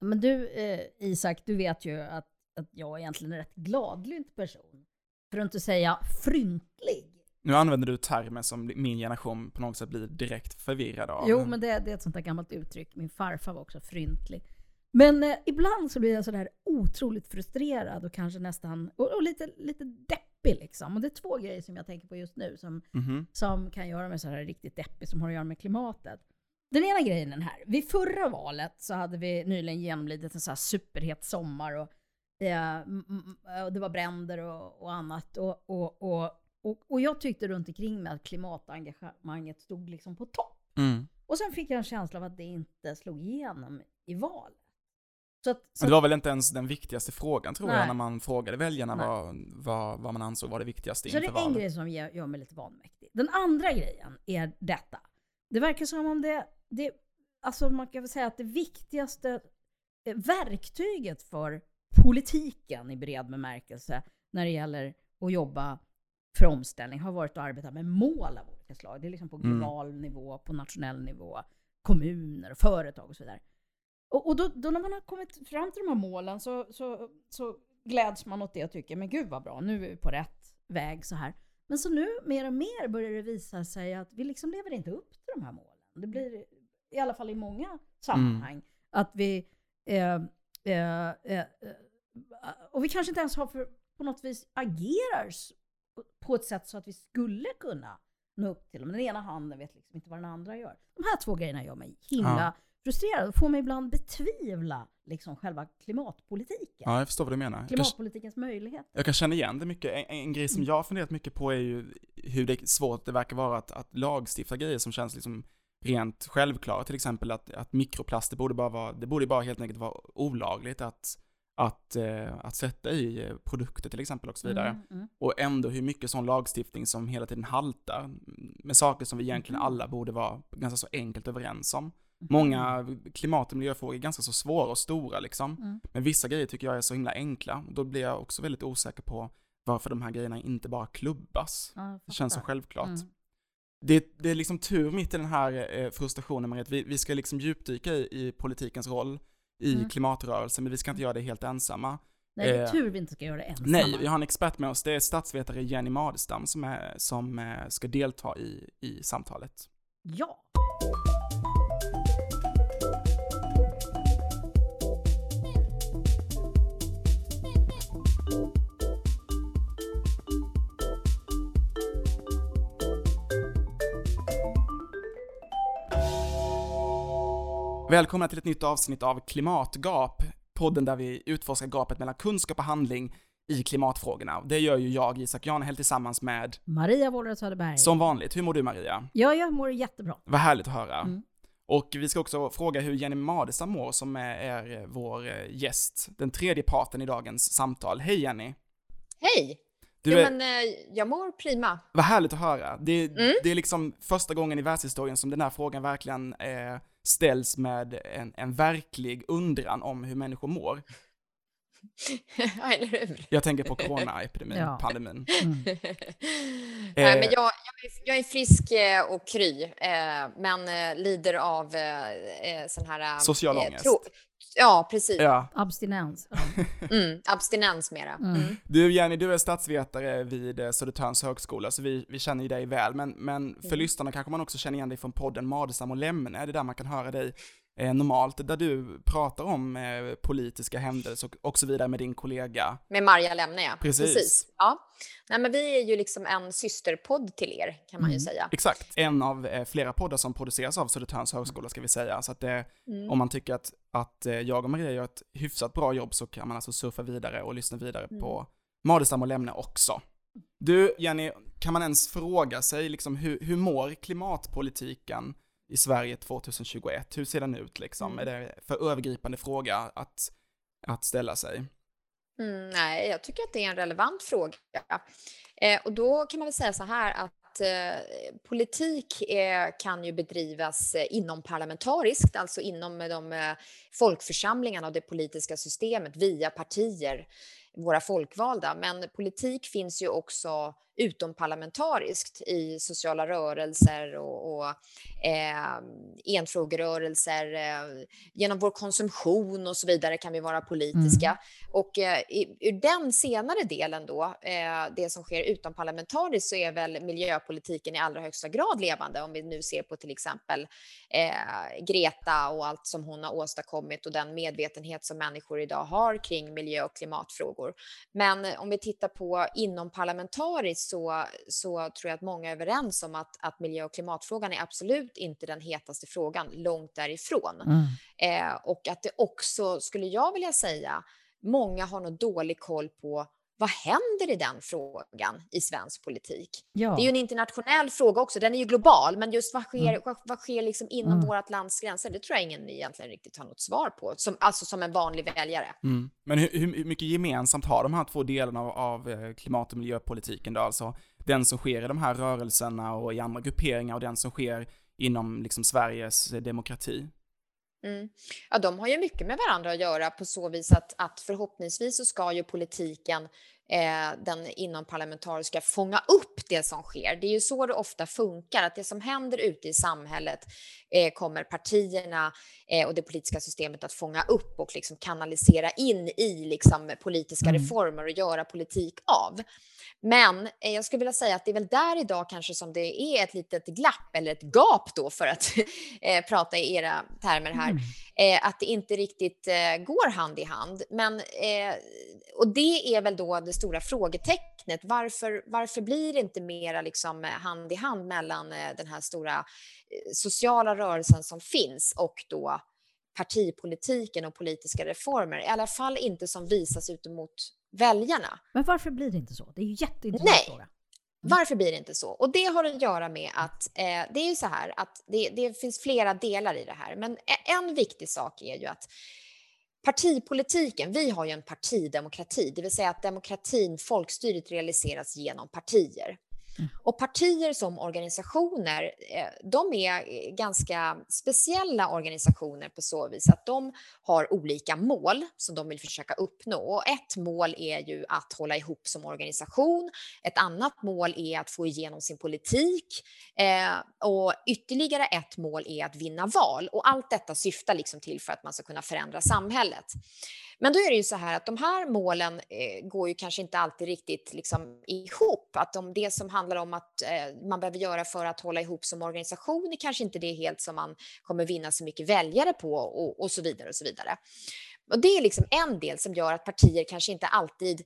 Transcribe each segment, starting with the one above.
Men du eh, Isak, du vet ju att, att jag egentligen är en rätt gladlynt person. För att inte säga fryntlig. Nu använder du termer som min generation på något sätt blir direkt förvirrad av. Jo, men det, det är ett sånt där gammalt uttryck. Min farfar var också fryntlig. Men eh, ibland så blir jag sådär otroligt frustrerad och kanske nästan, och, och, lite, lite deppig liksom. Och det är två grejer som jag tänker på just nu som, Mhm. som kan göra mig sådär riktigt deppig, som har att göra med klimatet. Den ena grejen är den här. Vid förra valet så hade vi nyligen genomlidit en så här superhet sommar och, eh, m- och det var bränder och, och annat. Och, och, och, och, och jag tyckte runt omkring mig att klimatengagemanget stod liksom på topp. Mm. Och sen fick jag en känsla av att det inte slog igenom i valet. Så att, så det var väl inte ens den viktigaste frågan tror jag, Nej. när man frågade väljarna vad, vad, vad man ansåg var det viktigaste Så det inför är en valet. grej som gör, gör mig lite vanmäktig. Den andra grejen är detta. Det verkar som om det, det alltså man kan väl säga att det viktigaste eh, verktyget för politiken i bred bemärkelse när det gäller att jobba för omställning har varit att arbeta med mål av olika slag. Det är liksom på Mm. global nivå, på nationell nivå, kommuner, företag och så vidare. Och, och då, då när man har kommit fram till de här målen så, så, så gläds man åt det och tycker men gud vad bra, nu är vi på rätt väg så här. Men så nu mer och mer börjar det visa sig att vi liksom lever inte upp till de här målen. Det blir, i alla fall i många sammanhang, att vi eh, eh, eh, och vi kanske inte ens har för, på något vis agerar på ett sätt så att vi skulle kunna nå upp till dem. Den ena handen vet liksom inte vad den andra gör. De här två grejerna gör mig himla Ja. frustrerad och får mig ibland betvivla liksom själva klimatpolitiken. Ja, jag förstår vad du menar. Jag kan, Klimatpolitikens möjligheter. jag kan känna igen det mycket. En, en grej som jag har funderat mycket på är ju hur det svårt det verkar vara att, att lagstifta grejer som känns liksom rent självklara. Till exempel att, att mikroplaster borde bara vara, det borde bara helt enkelt vara olagligt att, att, eh, att sätta i eh, produkter till exempel och så vidare. Mm, mm. Och ändå hur mycket sån lagstiftning som hela tiden haltar med saker som vi egentligen Mhm. alla borde vara ganska så enkelt överens om. Mm. Många klimat och miljöfrågor är ganska så svåra och stora liksom. Mm. Men vissa grejer tycker jag är så himla enkla. Då blir jag också väldigt osäker på varför de här grejerna inte bara klubbas. Ja, Det känns så självklart. Mm. Det, det är liksom tur mitt i den här eh, frustrationen med att vi, vi ska liksom djupdyka i, i politikens roll i Mm. klimatrörelsen, men vi ska inte göra det helt ensamma. Nej, det är Eh, tur vi inte ska göra det ensamma. Nej, vi har en expert med oss. Det är statsvetare Jenny Madestam som, är, som eh, ska delta i, i samtalet. Ja. Välkomna till ett nytt avsnitt av Klimatgap, podden där vi utforskar gapet mellan kunskap och handling i klimatfrågorna. Det gör ju jag, Isak Janehäll, tillsammans med, Maria Wåhlröd Söderberg. som vanligt, hur mår du Maria? Ja, jag mår jättebra. Vad härligt att höra. Mm. Och vi ska också fråga hur Jenny Madestam mår, som är, är vår eh, gäst, den tredje parten i dagens samtal. Hej Jenny! Hej! Du jo, är, men eh, jag mår prima. Vad härligt att höra. Det, Mm. det är liksom första gången i världshistorien som den här frågan verkligen eh, ställs med en, en verklig undran om hur människor mår. Eller hur? Jag tänker på coronaepidemin, Ja. pandemin. Mm. Nej, Eh. men jag, jag, är, jag är frisk eh, och kry, eh, men eh, lider av eh, eh, sån här... eh, Social ångest. Ja, precis. Ja. Abstinens. Mm, abstinens mera. Mm. Mm. Du Jenny, du är statsvetare vid eh, Södertörns högskola, så vi, vi känner ju dig väl, men, men för Mm. lyssnarna kanske man också känner igen dig från podden Madesam och Lemne, det är där man kan höra dig eh, normalt, där du pratar om eh, politiska händelser och, och så vidare med din kollega. Med Marja Lemne, ja. Precis. Ja. Nej, men vi är ju liksom en systerpodd till er, kan man ju Mm. säga. Exakt, en av eh, flera poddar som produceras av Södertörns högskola ska vi säga, så att det, Mm. om man tycker att, att eh, jag och Maria gör ett hyfsat bra jobb så kan man alltså surfa vidare och lyssna vidare Mm. på Madestam och Lemne också. Du, Jenny, kan man ens fråga sig liksom hur, hur mår klimatpolitiken i Sverige 2021? Hur ser den ut liksom? Mm. Är det för övergripande fråga att, att ställa sig? Mm, nej, jag tycker att det är en relevant fråga. Eh, och då kan man väl säga så här att eh, politik eh, kan ju bedrivas eh, inom parlamentariskt, alltså inom de folkförsamlingarna och det politiska systemet via partier, våra folkvalda. Men politik finns ju också utomparlamentariskt i sociala rörelser och, och eh, enfrågerörelser. Eh, genom vår konsumtion och så vidare kan vi vara politiska. Mm. Och eh, ur den senare delen då, eh, det som sker utomparlamentariskt, så är väl miljöpolitiken i allra högsta grad levande. Om vi nu ser på till exempel eh, Greta och allt som hon har åstadkommit och den medvetenhet som människor idag har kring miljö och klimatfrågor. Men om vi tittar på inomparlamentariskt så, så tror jag att många är överens om att, att miljö och klimatfrågan är absolut inte den hetaste frågan, långt därifrån. Mm. Eh, och att det också, skulle jag vilja säga, många har nog dålig koll på vad händer i den frågan i svensk politik? Ja. Det är ju en internationell fråga också, den är ju global, men just vad sker, mm. vad, vad, sker liksom inom mm. vårt lands gränser? Det tror jag ingen egentligen riktigt har något svar på, som, alltså som en vanlig väljare. Mm. Men hur, hur, mycket gemensamt har de här två delarna av, av eh, klimat och miljöpolitiken då? Alltså den som sker i de här rörelserna och i andra grupperingar och den som sker inom liksom Sveriges demokrati? Mm. Ja, de har ju mycket med varandra att göra på så vis att, att förhoppningsvis så ska ju politiken eh, den inomparlamentariska fånga upp det som sker. Det är ju så det ofta funkar, att det som händer ute i samhället eh, kommer partierna eh, och det politiska systemet att fånga upp och liksom kanalisera in i liksom, politiska mm. reformer och göra politik av. Men eh, jag skulle vilja säga att det är väl där idag kanske som det är ett litet glapp eller ett gap då för att eh, prata i era termer här. Mm. Eh, att det inte riktigt går hand i hand. Men, och det är väl då det stora frågetecknet. Varför, varför blir det inte mera liksom hand i hand mellan den här stora sociala rörelsen som finns och då partipolitiken och politiska reformer? I alla fall inte som visas ut mot väljarna. Men varför blir det inte så? Det är ju jätteintressant Nej. fråga. Mm. Varför blir det inte så? Och det har att göra med att eh, det är ju så här att det, det, finns flera delar i det här. Men e, en viktig sak är ju att partipolitiken, vi har ju en partidemokrati, det vill säga att demokratin, folkstyret realiseras genom partier. Mm. Och partier som organisationer, eh, de är eh, ganska speciella organisationer på så vis att de har olika mål som de vill försöka uppnå. Och ett mål är ju att hålla ihop som organisation. Ett annat mål är att få igenom sin politik eh, och ytterligare ett mål är att vinna val. Och allt detta syftar liksom till för att man ska kunna förändra samhället. Men då är det ju så här att de här målen eh, går ju kanske inte alltid riktigt liksom ihop. Att om det som handlar om att eh, man behöver göra för att hålla ihop som organisation är kanske inte det helt som man kommer vinna så mycket väljare på och, och så vidare och så vidare. Och det är liksom en del som gör att partier kanske inte alltid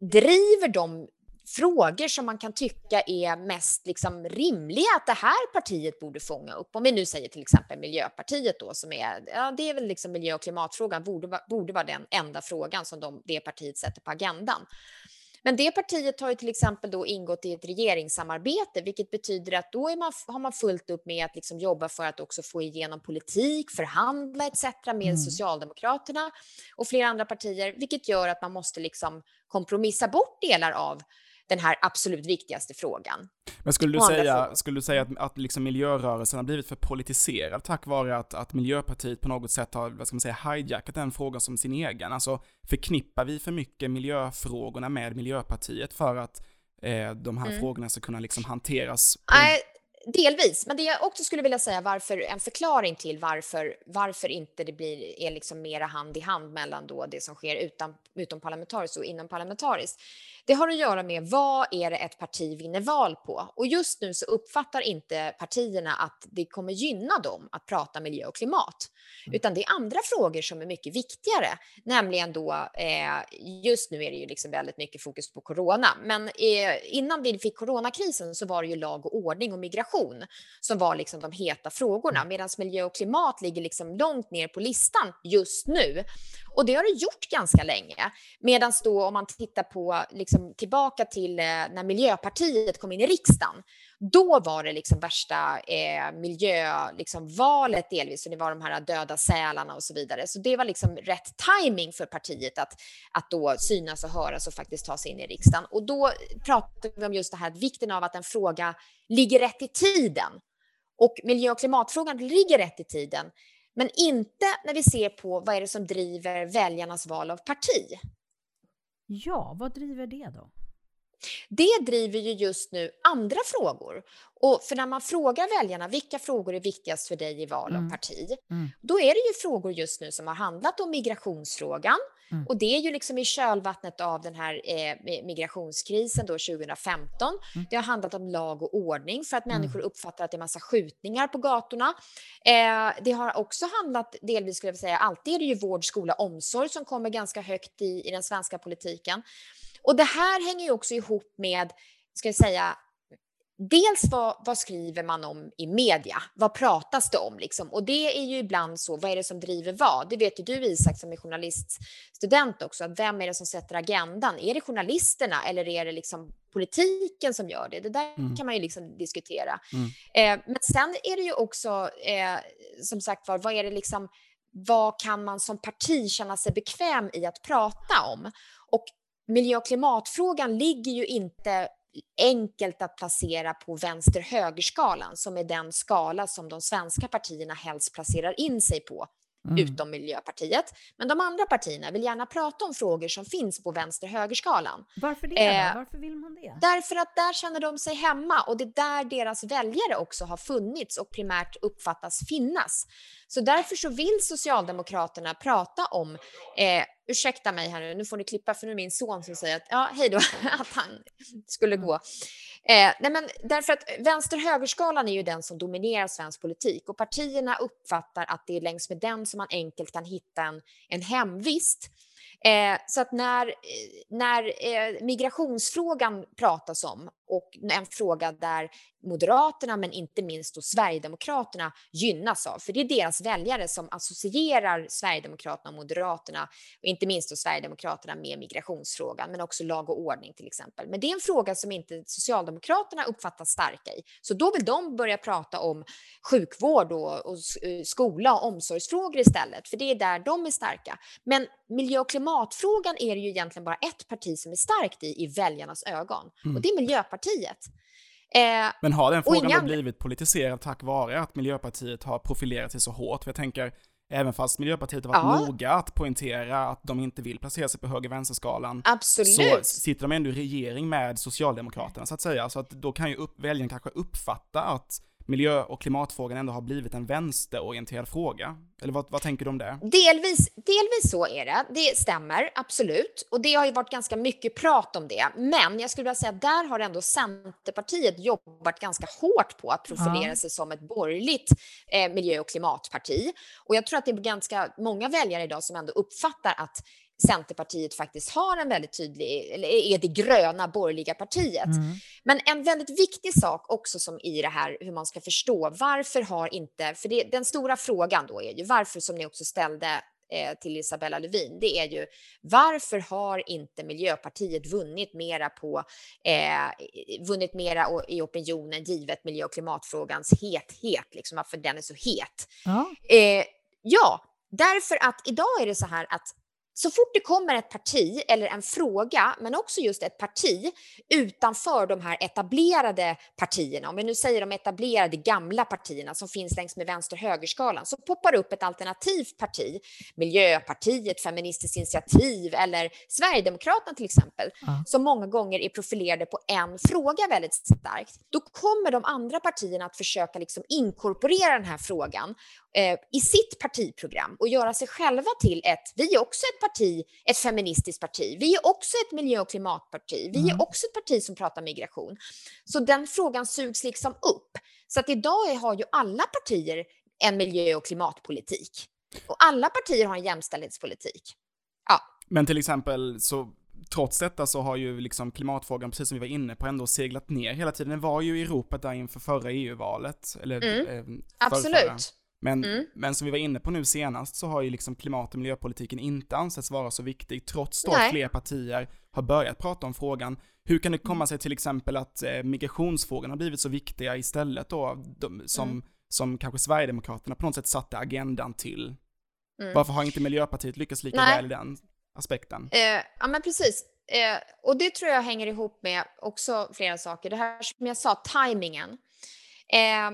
driver de frågor som man kan tycka är mest liksom rimliga att det här partiet borde fånga upp. Om vi nu säger till exempel Miljöpartiet då som är, ja det är väl liksom miljö och klimatfrågan borde, borde vara den enda frågan som de, det partiet sätter på agendan. Men det partiet har ju till exempel då ingått i ett regeringssamarbete, vilket betyder att då man, har man fullt upp med att liksom jobba för att också få igenom politik, förhandla etc. med mm. Socialdemokraterna och flera andra partier, vilket gör att man måste liksom kompromissa bort delar av den här absolut viktigaste frågan. Men skulle du säga, skulle du säga att, att liksom miljörörelsen har blivit för politiserad tack vare att, att Miljöpartiet på något sätt har, vad ska man säga, hijackat den frågan som sin egen? Alltså förknippar vi för mycket miljöfrågorna med Miljöpartiet för att eh, de här mm. frågorna ska kunna liksom hanteras? Delvis. Men det jag också skulle vilja säga varför, en förklaring till varför, varför inte det blir, är liksom mera hand i hand mellan då det som sker utan, utom parlamentariskt och inom parlamentariskt det har att göra med vad är det ett parti vinner val på? Och just nu så uppfattar inte partierna att det kommer gynna dem att prata miljö och klimat, mm. utan det är andra frågor som är mycket viktigare, nämligen då eh, just nu är det ju liksom väldigt mycket fokus på corona, men eh, innan vi fick coronakrisen så var det ju lag och ordning och migration som var liksom de heta frågorna, mm. medan miljö och klimat ligger liksom långt ner på listan just nu. Och det har det gjort ganska länge. Medan då om man tittar på liksom, Liksom tillbaka till eh, när Miljöpartiet kom in i riksdagen, då var det liksom värsta eh, miljövalet liksom, delvis, och det var de här döda sälarna och så vidare. Så det var liksom rätt timing för partiet att, att då synas och höras och faktiskt ta sig in i riksdagen. Och då pratade vi om just det här, vikten av att en fråga ligger rätt i tiden. Och miljö och klimatfrågan ligger rätt i tiden. Men inte när vi ser på vad är det som driver väljarnas val av parti. Ja, vad driver det då? Det driver ju just nu andra frågor. Och för när man frågar väljarna vilka frågor är viktigast för dig i val av Mm. parti, Mm. då är det ju frågor just nu som har handlat om migrationsfrågan. Mm. Och det är ju liksom i kölvattnet av den här eh, migrationskrisen då 2015. Mm. Det har handlat om lag och ordning för att Mm. människor uppfattar att det är massa skjutningar på gatorna. Eh, det har också handlat delvis, skulle jag säga, alltid är det ju vård, skola, omsorg som kommer ganska högt i, i den svenska politiken. Och det här hänger ju också ihop med, ska jag säga, Dels vad, vad skriver man om i media? Vad pratas det om? Liksom? Och det är ju ibland så, vad är det som driver vad? Det vet ju du Isak som är journaliststudent också, att vem är det som sätter agendan? Är det journalisterna eller är det liksom politiken som gör det? Det där Mm. kan man ju liksom diskutera. Mm. Eh, men sen är det ju också, eh, som sagt var, vad är det liksom, vad kan man som parti känna sig bekväm i att prata om? Och miljö och klimatfrågan ligger ju inte enkelt att placera på vänster-högerskalan som är den skala som de svenska partierna helst placerar in sig på, Mm. utom Miljöpartiet. Men de andra partierna vill gärna prata om frågor som finns på vänster-högerskalan. Varför det Eh? Varför vill man det? Därför att där känner de sig hemma och det är där deras väljare också har funnits och primärt uppfattas finnas. Så därför så vill Socialdemokraterna prata om, eh, ursäkta mig här nu, nu får ni klippa för nu är min son som säger att ja, hej då, att han skulle gå. Eh, nej men därför att vänster-högerskalan är ju den som dominerar svensk politik och partierna uppfattar att det är längs med den som man enkelt kan hitta en, en hemvist. Eh, så att när, när eh, migrationsfrågan pratas om och en fråga där Moderaterna, men inte minst då Sverigedemokraterna gynnas av, för det är deras väljare som associerar Sverigedemokraterna och Moderaterna, och inte minst då Sverigedemokraterna med migrationsfrågan, men också lag och ordning till exempel. Men det är en fråga som inte Socialdemokraterna uppfattas starka i, så då vill de börja prata om sjukvård och, och eh, skola och omsorgsfrågor istället, för det är där de är starka. Men miljö och klimatfrågan är det ju egentligen bara ett parti som är starkt i, i väljarnas ögon, Mm. och det är Miljöpartiet. Eh, Men har den frågan inga då blivit politiserad tack vare att Miljöpartiet har profilerat sig så hårt? För jag tänker, även fast Miljöpartiet har varit Ja. noga att poängtera att de inte vill placera sig på höger-vänster-skalan, så sitter de ändå i regering med Socialdemokraterna så att säga. Så att då kan ju upp, väljaren kanske uppfatta att miljö och klimatfrågan ändå har blivit en vänsterorienterad fråga. Eller vad, vad tänker du om det? Delvis, delvis så är det. Det stämmer, absolut. Och det har ju varit ganska mycket prat om det. Men jag skulle vilja säga att där har ändå Centerpartiet jobbat ganska hårt på att profilera Ja. sig som ett borgerligt eh, miljö och klimatparti. Och jag tror att det är ganska många väljare idag som ändå uppfattar att Centerpartiet faktiskt har en väldigt tydlig, eller är det gröna borgerliga partiet. Mm. Men en väldigt viktig sak också som i det här hur man ska förstå varför har inte, för det, den stora frågan då är ju varför som ni också ställde eh, till Isabella Lövin, det är ju varför har inte Miljöpartiet vunnit mera på, eh, vunnit mera i opinionen givet miljö och klimatfrågans hethet, liksom varför den är så het. Ja. Eh, ja, därför att idag är det så här att så fort det kommer ett parti eller en fråga, men också just ett parti utanför de här etablerade partierna, om vi nu säger de etablerade gamla partierna som finns längs med vänster-högerskalan, så poppar det upp ett alternativt parti, Miljöpartiet, Feministiskt initiativ eller Sverigedemokraterna till exempel, Ja. som många gånger är profilerade på en fråga väldigt starkt. Då kommer de andra partierna att försöka liksom inkorporera den här frågan eh, i sitt partiprogram och göra sig själva till ett, vi är också ett parti, ett feministiskt parti, vi är också ett miljö och klimatparti, vi är Mm. också ett parti som pratar migration. Så den frågan sugs liksom upp. Så att idag har ju alla partier en miljö och klimatpolitik. Och alla partier har en jämställdhetspolitik. Men till exempel så Trots detta så har ju liksom klimatfrågan, precis som vi var inne på, ändå seglat ner hela tiden. Den var ju i ropet där inför förra EU-valet. Eller Mm. eh, förrförra. Absolut. Men, Mm. men som vi var inne på nu senast så har ju liksom klimat och miljöpolitiken inte ansetts vara så viktig, trots då att fler partier har börjat prata om frågan. Hur kan det komma sig till exempel att eh, migrationsfrågan har blivit så viktiga istället då, de, som, Mm. som kanske Sverigedemokraterna på något sätt satte agendan till? Mm. Varför har inte Miljöpartiet lyckats lika Nej. väl i den aspekten? Eh, ja, men precis. Eh, och det tror jag hänger ihop med också flera saker. Det här som jag sa, tajmingen. Eh,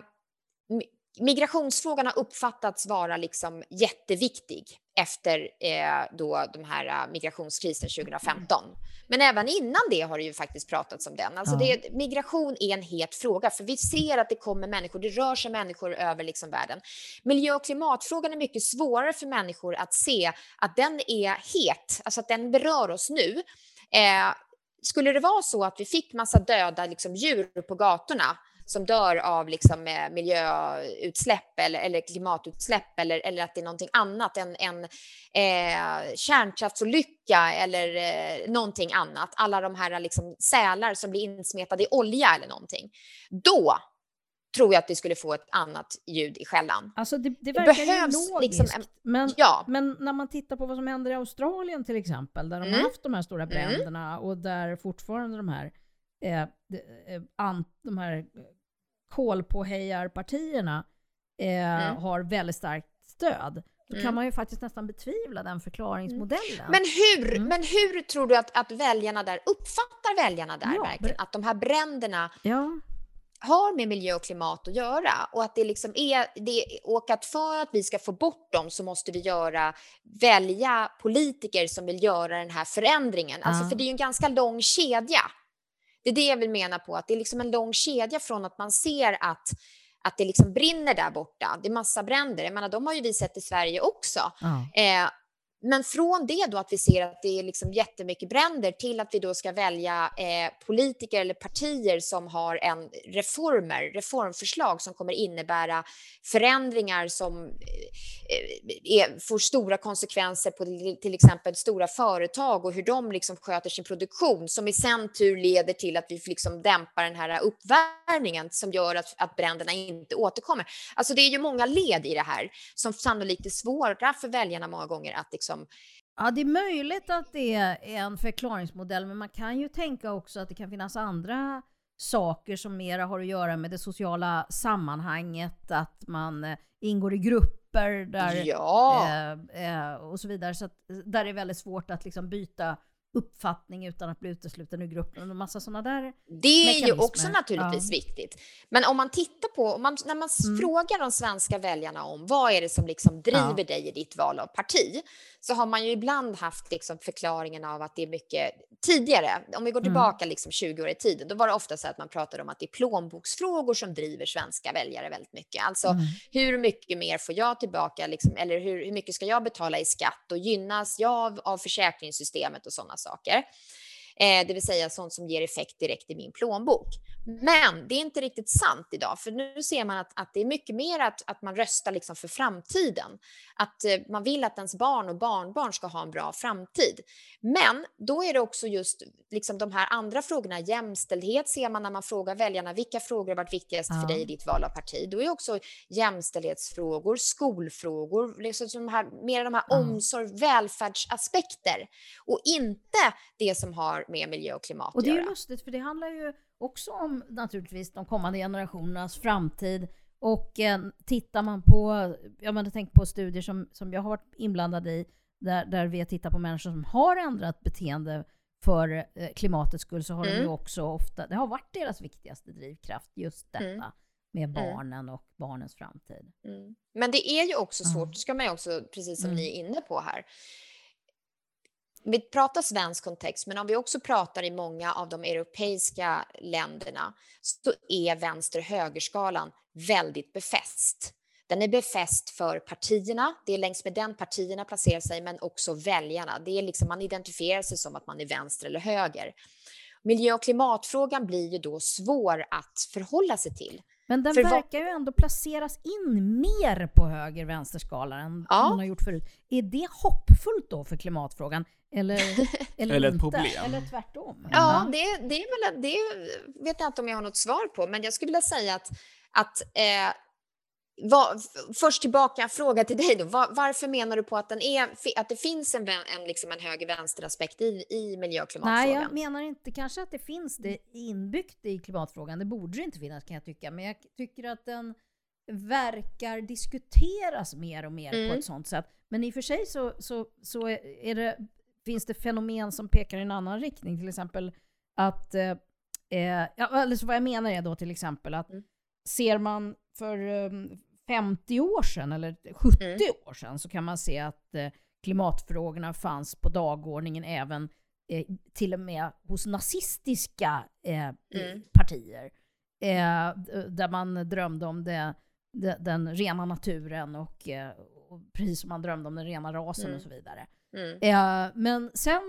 migrationsfrågan har uppfattats vara liksom jätteviktig efter eh, då de här uh, migrationskrisen 2015. Men även innan det har det ju faktiskt pratats om den. Alltså det, migration är en het fråga, för vi ser att det kommer människor, det rör sig människor över liksom världen. Miljö och klimatfrågan är mycket svårare för människor att se att den är het, alltså att den berör oss nu. Eh, skulle det vara så att vi fick massa döda liksom, djur på gatorna som dör av liksom, eh, miljöutsläpp eller, eller klimatutsläpp eller, eller att det är någonting annat, en, en eh, kärnkraftsolycka eller eh, någonting annat, alla de här liksom, sälar som blir insmetade i olja eller någonting, då tror jag att vi skulle få ett annat ljud i skällan. Alltså det, det Det verkar ju behövs logiskt. liksom en- men, Ja, men när man tittar på vad som händer i Australien till exempel, där de har Mm. haft de här stora bränderna och där fortfarande de här, eh, de, eh, an, de här kolpåhejarpartierna eh, Mm. har väldigt starkt stöd. Då kan Mm. man ju faktiskt nästan betvivla den förklaringsmodellen. Men hur, Mm. men hur tror du att, att väljarna där uppfattar väljarna där Ja, verkligen att de här bränderna ja, har med miljö och klimat att göra och att det liksom är det och att för att vi ska få bort dem så måste vi göra välja politiker som vill göra den här förändringen. Alltså Ja. för det är ju en ganska lång kedja. Det är det jag vill mena på att det är liksom en lång kedja från att man ser att att det liksom brinner där borta. Det är massa bränder. Jag menar, de har ju vi sett i Sverige också. ja. Eh, men från det då att vi ser att det är liksom jättemycket bränder till att vi då ska välja eh, politiker eller partier som har en reformer, reformförslag som kommer innebära förändringar som eh, är, får stora konsekvenser på till, exempel stora företag och hur de liksom sköter sin produktion som i sin tur leder till att vi liksom dämpar den här uppvärmningen som gör att, att bränderna inte återkommer. Alltså det är ju många led i det här som sannolikt är svåra för väljarna många gånger att liksom Ja, det är möjligt att det är en förklaringsmodell, men man kan ju tänka också att det kan finnas andra saker som mera har att göra med det sociala sammanhanget, att man eh, ingår i grupper där, Ja, eh, eh, och så vidare. Så att, där det är väldigt svårt att liksom byta uppfattning utan att bli utesluten ur gruppen. Och massa sådana där. det är ju också naturligtvis viktigt. Men om man tittar på, om man, när man Mm. frågar de svenska väljarna om vad är det som liksom driver Ja. dig i ditt val av parti, så har man ju ibland haft liksom förklaringen av att det är mycket tidigare, om vi går Mm. tillbaka liksom 20 år i tiden, då var det ofta så att man pratade om att det är plånboksfrågor som driver svenska väljare väldigt mycket. Alltså Mm. hur mycket mer får jag tillbaka, liksom, eller hur, hur mycket ska jag betala i skatt och gynnas jag av, av försäkringssystemet och sådana saker. Eh, det vill säga sånt som ger effekt direkt i min plånbok. Men det är inte riktigt sant idag, för nu ser man att, att det är mycket mer att, att man röstar liksom för framtiden. Att eh, man vill att ens barn och barnbarn ska ha en bra framtid. Men då är det också just liksom de här andra frågorna, jämställdhet ser man när man frågar väljarna vilka frågor har varit viktigast Ja. för dig i ditt val av parti. Då är också jämställdhetsfrågor, skolfrågor, liksom de här, mer de här Ja. omsorg, välfärdsaspekter och inte det som har med miljö och klimat Och det är ju lustigt, för det handlar ju också om naturligtvis de kommande generationernas framtid. Och eh, tittar man på, jag menar, tänk på studier som, som jag har varit inblandad i, där, där vi tittat på människor som har ändrat beteende för eh, klimatets skull, så har de ju Mm. också ofta, det har varit deras viktigaste drivkraft, just detta Mm. med barnen och barnens framtid. Mm. Men det är ju också svårt, det ska man ju också, precis som Mm. ni är inne på här. Vi pratar svensk kontext, men om vi också pratar i många av de europeiska länderna så är vänster-högerskalan väldigt befäst. Den är befäst för partierna, det är längs med den partierna placerar sig, men också väljarna. Det är liksom, man identifierar sig som att man är vänster eller höger. Miljö och klimatfrågan blir ju då svår att förhålla sig till. Men den För verkar ju ändå placeras in mer på höger-vänster-skalan än Ja. man har gjort förut. Är det hoppfullt då för klimatfrågan? Eller, eller, Eller ett problem. Eller tvärtom? Ja, det, det är väl, det vet jag inte om jag har något svar på, men jag skulle vilja säga att, att eh, vad, f- först tillbaka, fråga till dig då. Var, varför menar du på att, den är, att det finns en, en, liksom en höger-vänster-aspekt i, i miljö och Nej, klimatfrågan? jag menar inte kanske att det finns det inbyggt i klimatfrågan. Det borde det inte finnas kan jag tycka. Men jag tycker att den verkar diskuteras mer och mer på Mm. ett sånt sätt. Men i och för sig så, så, så är det, finns det fenomen som pekar i en annan riktning. Till exempel att, eh, eh, ja, eller så vad jag menar är då till exempel att Mm. ser man för um, 50 år sedan eller 70 Mm. år sedan så kan man se att eh, klimatfrågorna fanns på dagordningen även eh, till och med hos nazistiska eh, Mm. partier. Eh, där man drömde om det, det, den rena naturen och, eh, och precis som man drömde om den rena rasen Mm. och så vidare. Mm. Eh, men sen,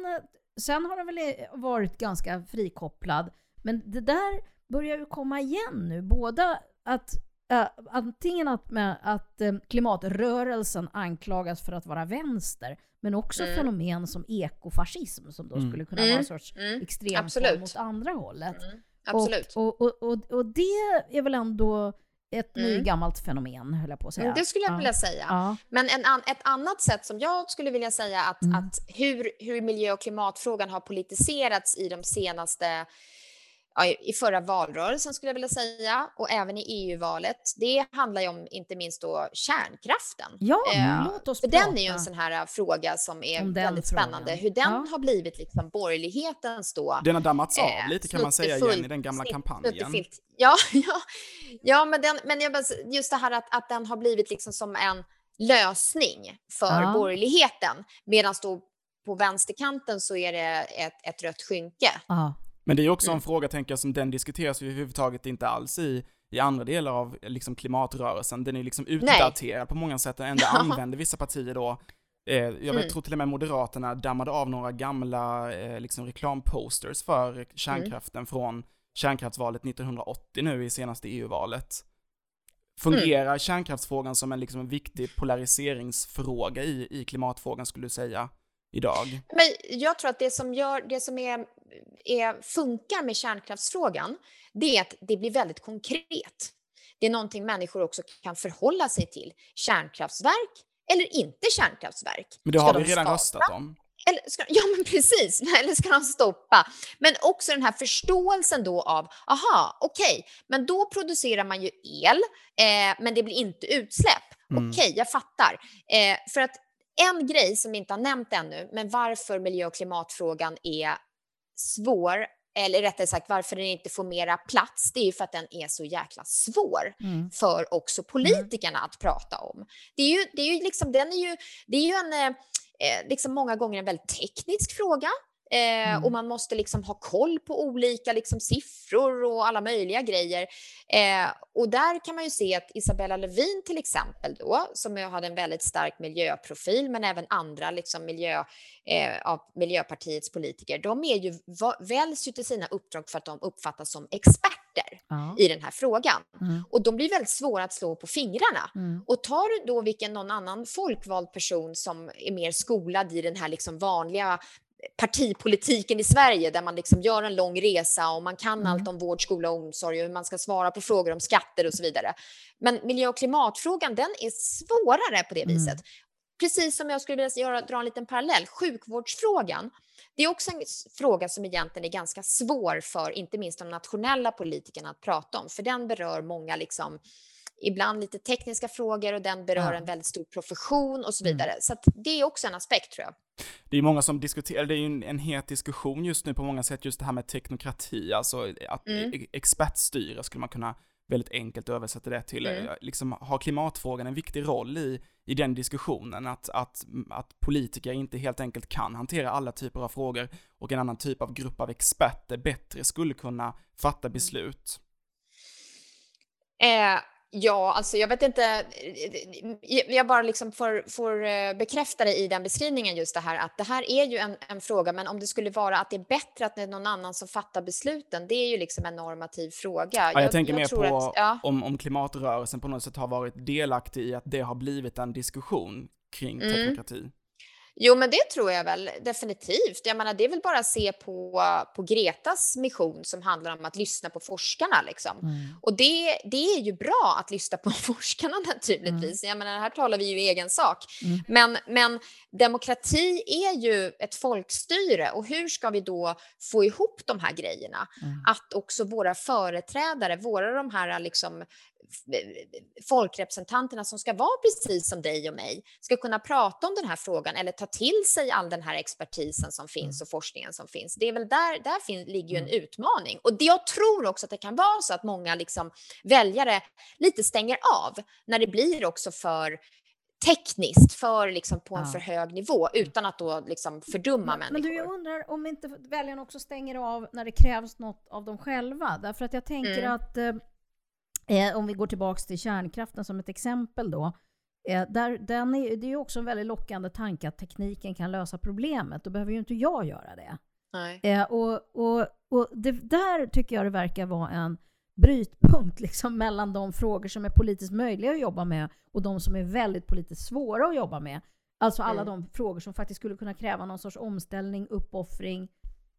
sen har den väl varit ganska frikopplad. Men det där börjar ju komma igen nu. Både att eh, antingen att, med, att eh, klimatrörelsen anklagas för att vara vänster, men också Mm. fenomen som ekofascism som då Mm. skulle kunna Mm. vara en sorts Mm. extremform åt andra hållet. Mm. Absolut. Och, och, och, och det är väl ändå ett Mm. nygammalt fenomen, höll jag på att säga. Mm, Det skulle jag Ja. vilja säga. Ja. Men en an, ett annat sätt som jag skulle vilja säga att, Mm. att hur, hur miljö och klimatfrågan har politiserats i de senaste i i förra valrörelsen skulle jag vilja säga och även i EU-valet. Det handlar ju om inte minst då kärnkraften. Ja, Eh, låt oss För prata. den är ju en sån här äh, fråga som är väldigt frågan. spännande. Hur den Ja. har blivit liksom borgerlighetens då Den har dammats av Eh, lite kan man säga igen i den gamla snitt- kampanjen. Ja, ja, ja men, den, men just det här att, att den har blivit liksom som en lösning för Ja. borgerligheten. Medan då på vänsterkanten så är det ett, ett rött skynke. Ja. Men det är också en Mm. fråga, tänker jag, som den diskuteras ju överhuvudtaget inte alls i, i andra delar av liksom, klimatrörelsen. Den är liksom utdaterad på många sätt, ändå använder vissa partier då Eh, jag vet, Mm. tror till och med Moderaterna dammade av några gamla eh, liksom reklamposters för kärnkraften Mm. från kärnkraftsvalet 1980 nu i senaste EU-valet. Mm. Fungerar kärnkraftsfrågan som en, liksom, en viktig polariseringsfråga i, i klimatfrågan skulle du säga idag? Men jag tror att det som, gör, det som är, är, funkar med kärnkraftsfrågan, det är att det blir väldigt konkret. Det är någonting människor också kan förhålla sig till. Kärnkraftverk eller inte kärnkraftverk? Men det har de vi redan starta? röstat om. Eller ska, ja, men precis. Eller ska de stoppa? Men också den här förståelsen då av, aha, okej, men då producerar man ju el, eh, men det blir inte utsläpp. Mm. Okej, jag fattar. Eh, för att en grej som vi inte har nämnt ännu, men varför miljö och klimatfrågan är svår, eller rättare sagt varför den inte får mera plats, det är ju för att den är så jäkla svår Mm. för också politikerna att prata om. Det är ju, det är ju liksom, den är ju, det är ju en, eh, eh, liksom många gånger en väldigt teknisk fråga. Eh, Mm. Och man måste liksom ha koll på olika liksom siffror och alla möjliga grejer. Eh, och där kan man ju se att Isabella Lövin till exempel då, som ju hade en väldigt stark miljöprofil, men även andra liksom miljö, eh, av Miljöpartiets politiker, de är ju, väljs ju till sina uppdrag för att de uppfattas som experter Ja. i den här frågan. Mm. Och de blir väldigt svåra att slå på fingrarna. Mm. Och tar du då vilken någon annan folkvald person som är mer skolad i den här liksom vanliga partipolitiken i Sverige där man liksom gör en lång resa och man kan Mm. allt om vård, skola och omsorg och hur man ska svara på frågor om skatter och så vidare. Men miljö och klimatfrågan, den är svårare på det Mm. viset. Precis som jag skulle vilja göra, dra en liten parallell, sjukvårdsfrågan. Det är också en fråga som egentligen är ganska svår för inte minst de nationella politikerna att prata om, för den berör många liksom ibland lite tekniska frågor och den berör Ja. en väldigt stor profession och så Mm. vidare. Så att det är också en aspekt tror jag. Det är många som diskuterar, det är ju en, en het diskussion just nu på många sätt, just det här med teknokrati, alltså att Mm. e- expertstyre skulle man kunna väldigt enkelt översätta det till. Mm. Eh, Liksom har klimatfrågan en viktig roll i, i den diskussionen, att, att, att politiker inte helt enkelt kan hantera alla typer av frågor och en annan typ av grupp av experter bättre skulle kunna fatta Mm. beslut. Eh, ja, alltså jag vet inte. eh, Jag bara liksom får, får eh, bekräfta det i den beskrivningen just det här att det här är ju en, en fråga, men om det skulle vara att det är bättre att det är någon annan som fattar besluten, det är ju liksom en normativ fråga. Ja, jag, tänker mer tror på att- ja. om, om klimatrörelsen på något sätt har varit delaktig i att det har blivit en diskussion kring Mm. Jo, men det tror jag väl definitivt. Jag menar, det är väl bara att se på, på Gretas mission som handlar om att lyssna på forskarna. Liksom. Mm. Och det, det är ju bra att lyssna på forskarna naturligtvis. Jag menar, här talar vi ju i egen sak. Mm. Men, men demokrati är ju ett folkstyre och hur ska vi då få ihop de här grejerna? Mm. Att också våra företrädare, våra de här liksom folkrepresentanterna som ska vara precis som dig och mig ska kunna prata om den här frågan eller ta till sig all den här expertisen som finns mm. och forskningen som finns. Det är väl där, där fin, ligger ju en mm. utmaning. Och det, jag tror också att det kan vara så att många liksom väljare lite stänger av när det blir också för tekniskt för liksom på en ja. för hög nivå utan att då liksom fördumma men, människor. Men du, jag undrar om inte väljarna också stänger av när det krävs något av dem själva? Därför att jag tänker mm. att eh, om vi går tillbaks till kärnkraften som ett exempel då. Eh, där, den är, det är ju också en väldigt lockande tanke att tekniken kan lösa problemet. Då behöver ju inte jag göra det. Eh, och och, och det, där tycker jag det verkar vara en brytpunkt liksom mellan de frågor som är politiskt möjliga att jobba med och de som är väldigt politiskt svåra att jobba med. Alltså alla mm. de frågor som faktiskt skulle kunna kräva någon sorts omställning, uppoffring,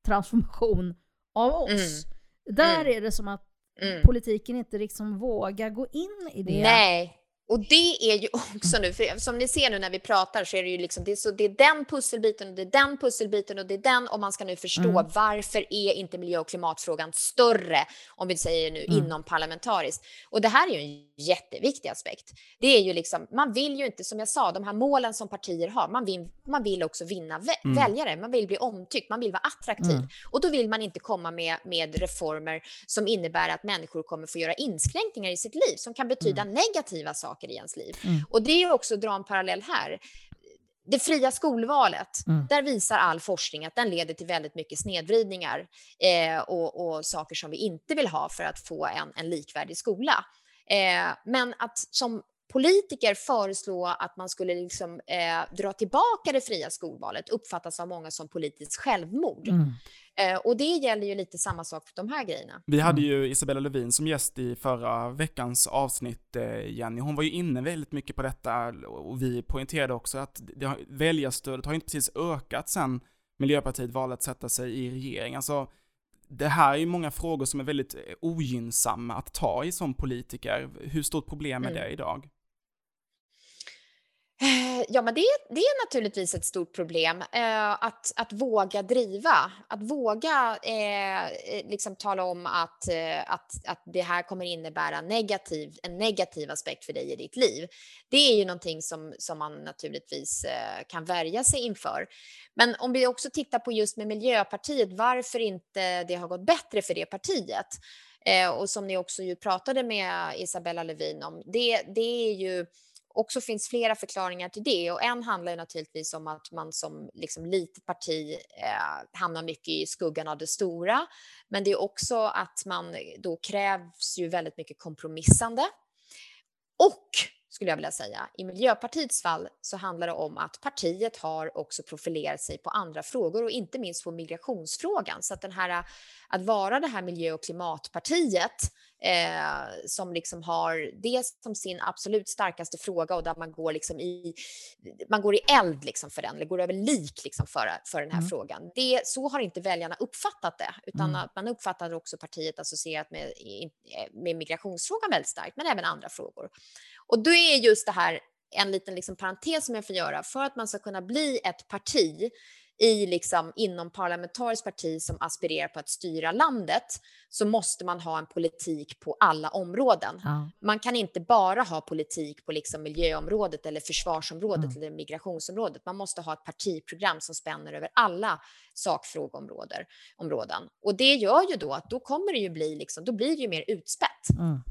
transformation av oss. Mm. Där mm. är det som att mm. politiken inte liksom vågar gå in i det. Nej, och det är ju också nu, för som ni ser nu när vi pratar så är det ju liksom, det är, så, det är den pusselbiten och det är den pusselbiten och det är den och man ska nu förstå mm. varför är inte miljö och klimatfrågan större, om vi säger nu mm. inom parlamentariskt. Och det här är ju en jätteviktig aspekt. Det är ju liksom, man vill ju inte, som jag sa, de här målen som partier har, man vill, man vill också vinna vä mm. väljare, man vill bli omtyckt, man vill vara attraktiv. Mm. Och då vill man inte komma med, med reformer som innebär att människor kommer få göra inskränkningar i sitt liv, som kan betyda mm. negativa saker i ens liv. Mm. Och det är också att dra en parallell här det fria skolvalet, mm. där visar all forskning att den leder till väldigt mycket snedvridningar eh, och, och, saker som vi inte vill ha för att få en, en likvärdig skola. Eh, men att som politiker föreslå att man skulle liksom, eh, dra tillbaka det fria skolvalet uppfattas av många som politiskt självmord. Mm. Eh, och det gäller ju lite samma sak för de här grejerna. Vi hade ju Isabella Lövin som gäst i förra veckans avsnitt, eh, Jenny. Hon var ju inne väldigt mycket på detta och vi poängterade också att det väljarstödet har inte precis ökat sen Miljöpartiet valde att sätta sig i regering. Alltså, det här är ju många frågor som är väldigt ogynnsamma att ta i som politiker. Hur stort problem är mm. det idag? Eh, ja, men det, det är naturligtvis ett stort problem eh, att, att våga driva, att våga eh, eh, liksom tala om att, eh, att, att det här kommer innebära negativ, en negativ aspekt för dig i ditt liv. Det är ju någonting som, som man naturligtvis eh, kan värja sig inför. Men om vi också tittar på just med Miljöpartiet, varför inte det har gått bättre för det partiet? Eh, och som ni också ju pratade med Isabella Lövin om, det, det är ju också finns flera förklaringar till det och en handlar naturligtvis om att man som liksom litet parti eh, hamnar mycket i skuggan av det stora. Men det är också att man eh, då krävs ju väldigt mycket kompromissande. Och skulle jag vilja säga. I Miljöpartiets fall så handlar det om att partiet har också profilerat sig på andra frågor och inte minst på migrationsfrågan. Så att den här att vara det här miljö och klimatpartiet eh, som liksom har det som sin absolut starkaste fråga och där man går liksom i, man går i eld liksom för den, eller går över lik liksom för, för den här mm. frågan. Det, så har inte väljarna uppfattat det, utan mm. man uppfattar också partiet associerat med, med migrationsfrågan väldigt starkt, men även andra frågor. Och då är just det här en liten liksom parentes som jag får göra för att man ska kunna bli ett parti i liksom inom parlamentariskt parti som aspirerar på att styra landet så måste man ha en politik på alla områden. Ja. Man kan inte bara ha politik på liksom miljöområdet eller försvarsområdet mm. eller migrationsområdet. Man måste ha ett partiprogram som spänner över alla sakfrågeområden. Och det gör ju då att då kommer det ju bli liksom, då blir det ju mer utspätt. Mm.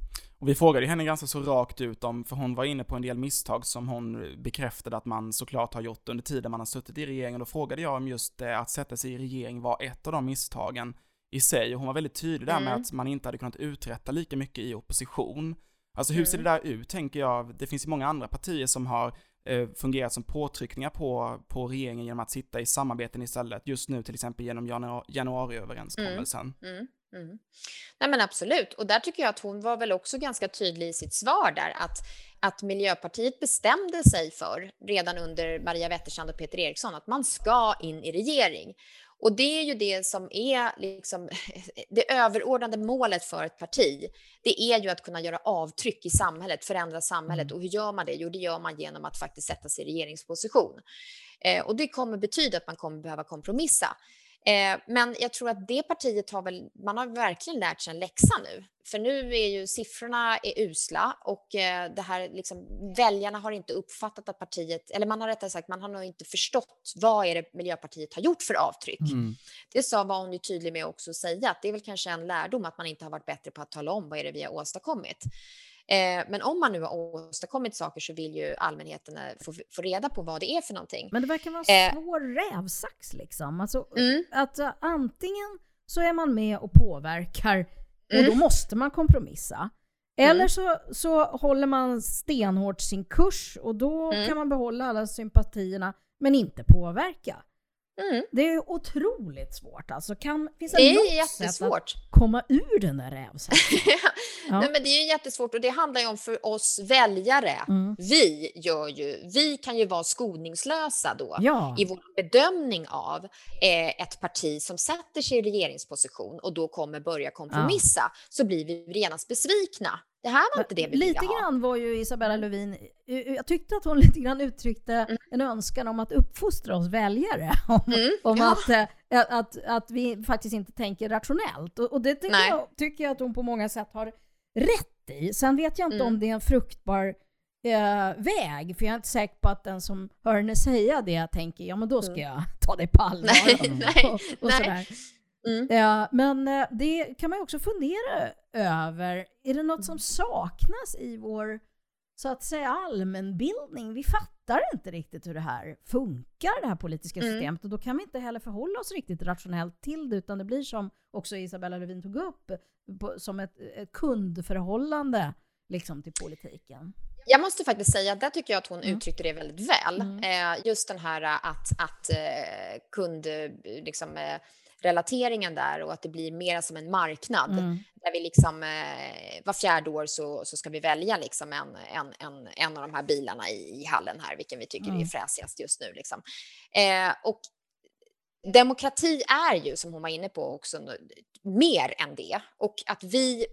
Och vi frågade henne ganska så rakt ut om, för hon var inne på en del misstag som hon bekräftade att man såklart har gjort under tiden man har suttit i regeringen. Då frågade jag om just det, att sätta sig i regering var ett av de misstagen i sig. Och hon var väldigt tydlig där mm. med att man inte hade kunnat uträtta lika mycket i opposition. Alltså hur mm. ser det där ut, tänker jag? Det finns ju många andra partier som har eh, fungerat som påtryckningar på, på regeringen genom att sitta i samarbeten istället. Just nu till exempel genom januari, januariöverenskommelsen. Mm. Mm. Nej men absolut, och där tycker jag att hon var väl också ganska tydlig i sitt svar där att, att Miljöpartiet bestämde sig för redan under Maria Wetterstrand och Peter Eriksson att man ska in i regering. Och det är ju det som är liksom det överordnade målet för ett parti. Det är ju att kunna göra avtryck i samhället, förändra samhället. Mm. Och hur gör man det? Jo, det gör man genom att faktiskt sätta sig i regeringsposition. Eh, och det kommer betyda att man kommer behöva kompromissa. Eh, men jag tror att det partiet har väl, man har verkligen lärt sig en läxa nu. För nu är ju siffrorna är usla och eh, det här liksom, väljarna har inte uppfattat att partiet, eller man har rättare sagt, man har nog inte förstått vad är det Miljöpartiet har gjort för avtryck. Mm. Det sa, var hon ju tydlig med också att säga, att det är väl kanske en lärdom att man inte har varit bättre på att tala om vad är det vi har åstadkommit. Eh, men om man nu har åstadkommit saker så vill ju allmänheten eh, få, få reda på vad det är för någonting. Men det verkar vara en eh, svår rävsax liksom. Alltså, mm. att uh, antingen så är man med och påverkar och mm. då måste man kompromissa. Eller mm. så, så håller man stenhårt sin kurs och då mm. kan man behålla alla sympatierna men inte påverka. Mm. Det är otroligt svårt alltså. Kan, finns det, det är jättesvårt. sätt att komma ur den där rävsaxen? ja. Nej, men det är jättesvårt och det handlar ju om för oss väljare. Mm. Vi gör ju, vi kan ju vara skoningslösa då ja. i vår bedömning av eh, ett parti som sätter sig i regeringsposition och då kommer börja kompromissa ja. så blir vi genast besvikna. Det här var inte det vi Lite ville ha. grann var ju Isabella Lövin, jag tyckte att hon lite grann uttryckte mm. en önskan om att uppfostra oss väljare. Om, mm. om ja. att, att, att, vi faktiskt inte tänker rationellt. Och, och det tycker jag, tycker jag, att hon på många sätt har rätt i. Sen vet jag inte mm. om det är en fruktbar eh, väg, för jag är inte säker på att den som hör henne säga det tänker ja men då ska mm. jag ta det på allvar. Nej, nej, och, och nej. Mm. Ja, men eh, det kan man ju också fundera över. Är det något som saknas i vår så att säga allmänbildning? Vi fattar inte riktigt hur det här funkar, det här politiska mm. systemet. Och då kan vi inte heller förhålla oss riktigt rationellt till det, utan det blir som också Isabella Lövin tog upp, på, som ett, ett kundförhållande liksom, till politiken. Jag måste faktiskt säga, där tycker jag att hon mm. uttryckte det väldigt väl. Mm. Eh, just den här att, att eh, kund, liksom, eh, relateringen där och att det blir mer som en marknad mm. där vi liksom eh, var fjärde år så, så ska vi välja liksom en, en, en, en av de här bilarna i, i hallen här, vilken vi tycker mm. är fräsigast just nu. Liksom. Eh, och demokrati är ju, som hon var inne på också, mer än det och att vi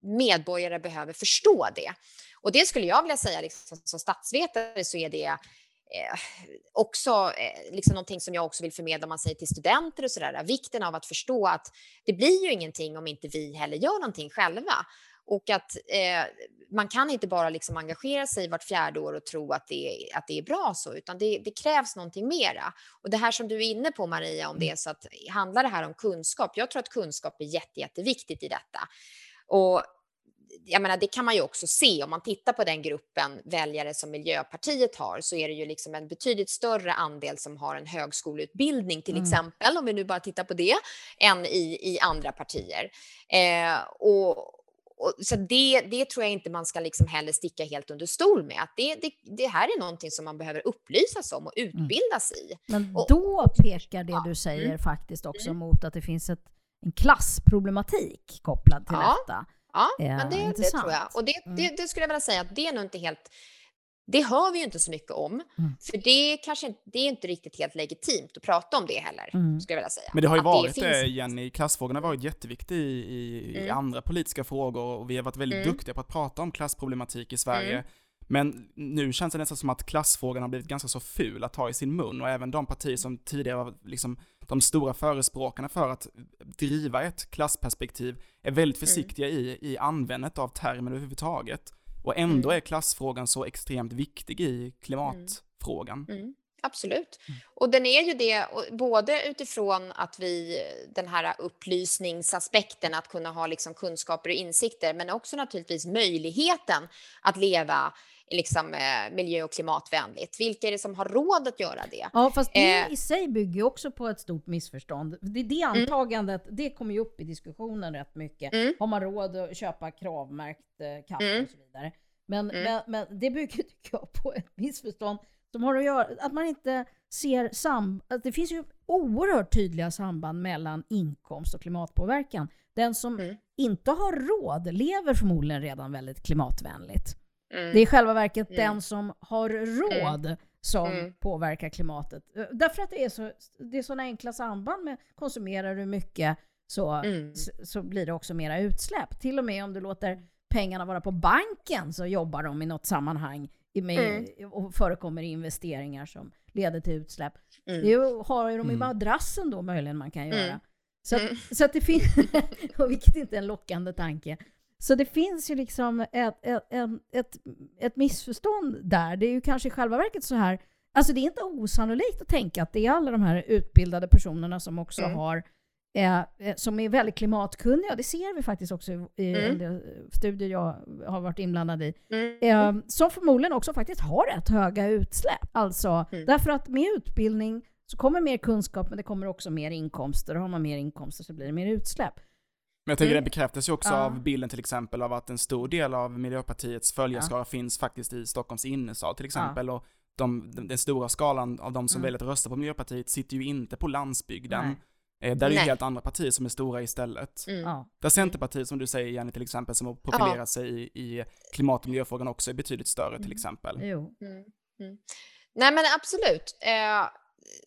medborgare behöver förstå det. Och det skulle jag vilja säga, liksom, som statsvetare så är det eh, också eh, liksom någonting som jag också vill förmedla om man säger till studenter och sådär. Vikten av att förstå att det blir ju ingenting om inte vi heller gör någonting själva. Och att eh, man kan inte bara liksom engagera sig vart fjärde år och tro att det, att det är bra så, utan det, det, krävs någonting mera. Och det här som du är inne på Maria, om det är så att handlar det här om kunskap? Jag tror att kunskap är jätte, jätteviktigt i detta. Och jag menar, det kan man ju också se om man tittar på den gruppen väljare som Miljöpartiet har så är det ju liksom en betydligt större andel som har en högskoleutbildning till mm. exempel, om vi nu bara tittar på det, än i, i andra partier. Eh, och, och, så det, det tror jag inte man ska liksom heller sticka helt under stol med. Att det, det, det här är någonting som man behöver upplysas om och mm. utbildas mm. i. Men då pekar det du säger mm. faktiskt också mm. mot att det finns ett, en klassproblematik kopplad till ja. detta. Ja, men det, det, tror jag. Och det, mm. det, det, skulle jag vilja säga att det är nog inte helt det hör vi ju inte så mycket om, mm. för det, kanske, det är inte riktigt helt legitimt att prata om det heller, mm. skulle jag vilja säga. Men det har ju att varit det, det Jenny, klassfrågan har varit jätteviktig i, i, mm. i, andra politiska frågor och vi har varit väldigt mm. duktiga på att prata om klassproblematik i Sverige. Mm. Men nu känns det nästan som att klassfrågan har blivit ganska så ful att ta i sin mun och även de partier som tidigare var liksom de stora förespråkarna för att driva ett klassperspektiv är väldigt mm. försiktiga mm. i, i användandet av termer överhuvudtaget. Och ändå mm. är klassfrågan så extremt viktig i klimatfrågan. Mm. Absolut. Mm. Och den är ju det, både utifrån att vi, den här upplysningsaspekten, att kunna ha liksom kunskaper och insikter, men också naturligtvis möjligheten att leva liksom, eh, miljö och klimatvänligt? Vilka är det som har råd att göra det? Ja, fast det eh, i sig bygger också på ett stort missförstånd. Det, det mm. antagandet, mm. det kommer ju upp i diskussionen rätt mycket. Mm. Har man råd att köpa kravmärkt eh, kaffe mm. och så vidare? Men, mm. men, men, det bygger, tycker jag, på ett missförstånd som har att göra att man inte ser sam... Att det finns ju oerhört tydliga samband mellan inkomst och klimatpåverkan. Den som mm. inte har råd lever förmodligen redan väldigt klimatvänligt. Mm. Det är i själva verket mm. den som har råd mm. som mm. påverkar klimatet. Därför att det är, så, det är sådana enkla samband med konsumerar du mycket så, mm. så, så, blir det också mera utsläpp. Till och med om du låter pengarna vara på banken så jobbar de i något sammanhang med, mm. och förekommer investeringar som leder till utsläpp. Mm. Det har ju de i Mm. madrassen då möjligen man kan göra. Mm. Så, att, Mm. så att det finns, och vilket inte är en lockande tanke. Så det finns ju liksom ett, ett, ett, ett, ett missförstånd där. Det är ju kanske i själva verket så här, alltså det är inte osannolikt att tänka att det är alla de här utbildade personerna som också Mm. har eh, eh, som är väldigt klimatkunniga. Det ser vi faktiskt också i, Mm. en studier jag har varit inblandad i. Mm. Eh, som förmodligen också faktiskt har rätt höga utsläpp. Alltså, Mm. därför att med utbildning så kommer mer kunskap, men det kommer också mer inkomster. Har man mer inkomster så blir det mer utsläpp. Men jag tänker Mm. det bekräftas ju också Ja. av bilden till exempel av att en stor del av Miljöpartiets följarskara finns faktiskt i Stockholms innerstad till exempel. Och de, den, den stora skalan av de som Mm. väljer att rösta på Miljöpartiet sitter ju inte på landsbygden. Nej. Eh, där är det ju Nej. helt andra partier som är stora istället. Mm. Ja. Där Centerpartiet, som du säger Jenny till exempel, som har profilerat sig i, i klimat och miljöfrågan också är betydligt större till Mm. exempel. Jo. Mm. Mm. Nej men absolut, eh,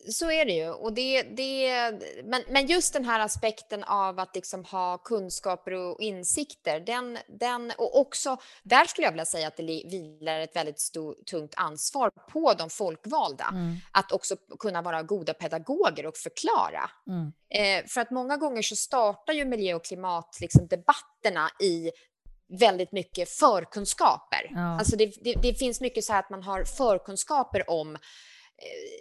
så är det ju. Och det, det, men, men just den här aspekten av att liksom ha kunskaper och insikter, den, den, och också där skulle jag vilja säga att det vilar ett väldigt stort, tungt ansvar på de folkvalda Mm. att också kunna vara goda pedagoger och förklara. Mm. Eh, för att många gånger så startar ju miljö och klimat liksom, debatterna i väldigt mycket förkunskaper. Ja. Alltså det, det, det finns mycket så här att man har förkunskaper om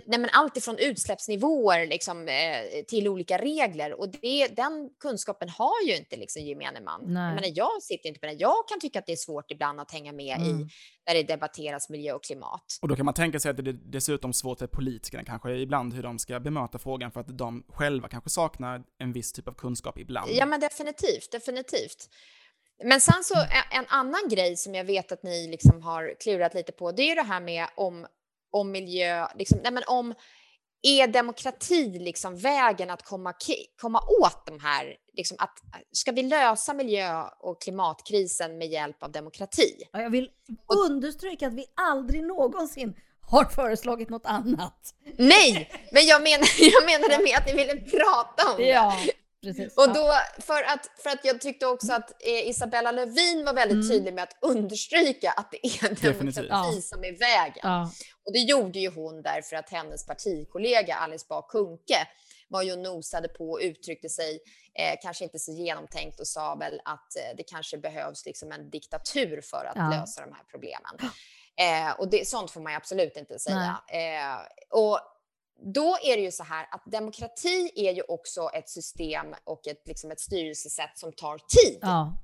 nej men allt ifrån utsläppsnivåer liksom, eh, till olika regler. Och det, den kunskapen har ju inte liksom, gemene man. Nej. Jag, menar, jag sitter inte med den. Jag kan tycka att det är svårt ibland att hänga med Mm. i när det debatteras miljö och klimat. Och då kan man tänka sig att det är dessutom svårt för politikerna kanske ibland hur de ska bemöta frågan för att de själva kanske saknar en viss typ av kunskap ibland. Ja, men definitivt, definitivt. Men sen så en- en annan grej som jag vet att ni liksom har klurat lite på, det är ju det här med om, om miljö, liksom, nej men om är demokrati liksom vägen att komma, komma åt de här, liksom att, ska vi lösa miljö och klimatkrisen med hjälp av demokrati? Ja, jag vill understryka att vi aldrig någonsin har föreslagit något annat. Nej, men jag menar, jag menade med att ni ville prata om det. Ja, precis. Och då, för att, för att jag tyckte också att eh, Isabella Lövin var väldigt Mm. tydlig med att understryka att det är demokrati Ja. som är vägen. Ja. Och det gjorde ju hon därför att hennes partikollega Alice Bah Kuhnke var ju nosade på och uttryckte sig eh, kanske inte så genomtänkt och sa väl att eh, det kanske behövs liksom en diktatur för att Ja. lösa de här problemen. Eh, och det, sånt får man ju absolut inte säga. Eh, och då är det ju så här att demokrati är ju också ett system och ett, liksom ett styrelsesätt som tar tid. Ja.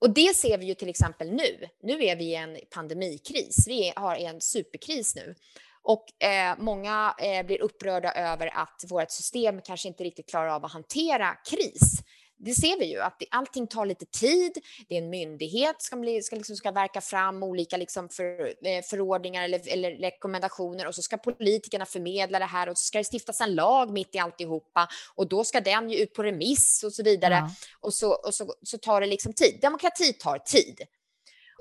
Och det ser vi ju till exempel nu. Nu är vi i en pandemikris. Vi har en superkris nu. Och eh, många eh, blir upprörda över att vårt system kanske inte riktigt klarar av att hantera kris. Det ser vi ju, att det, allting tar lite tid. Det är en myndighet som bli, ska, liksom, ska verka fram olika liksom, för, eh, förordningar eller, eller rekommendationer och så ska politikerna förmedla det här och så ska det stiftas en lag mitt i alltihopa och då ska den ju ut på remiss och så vidare Ja. och, så, och så, så tar det liksom tid. Demokrati tar tid.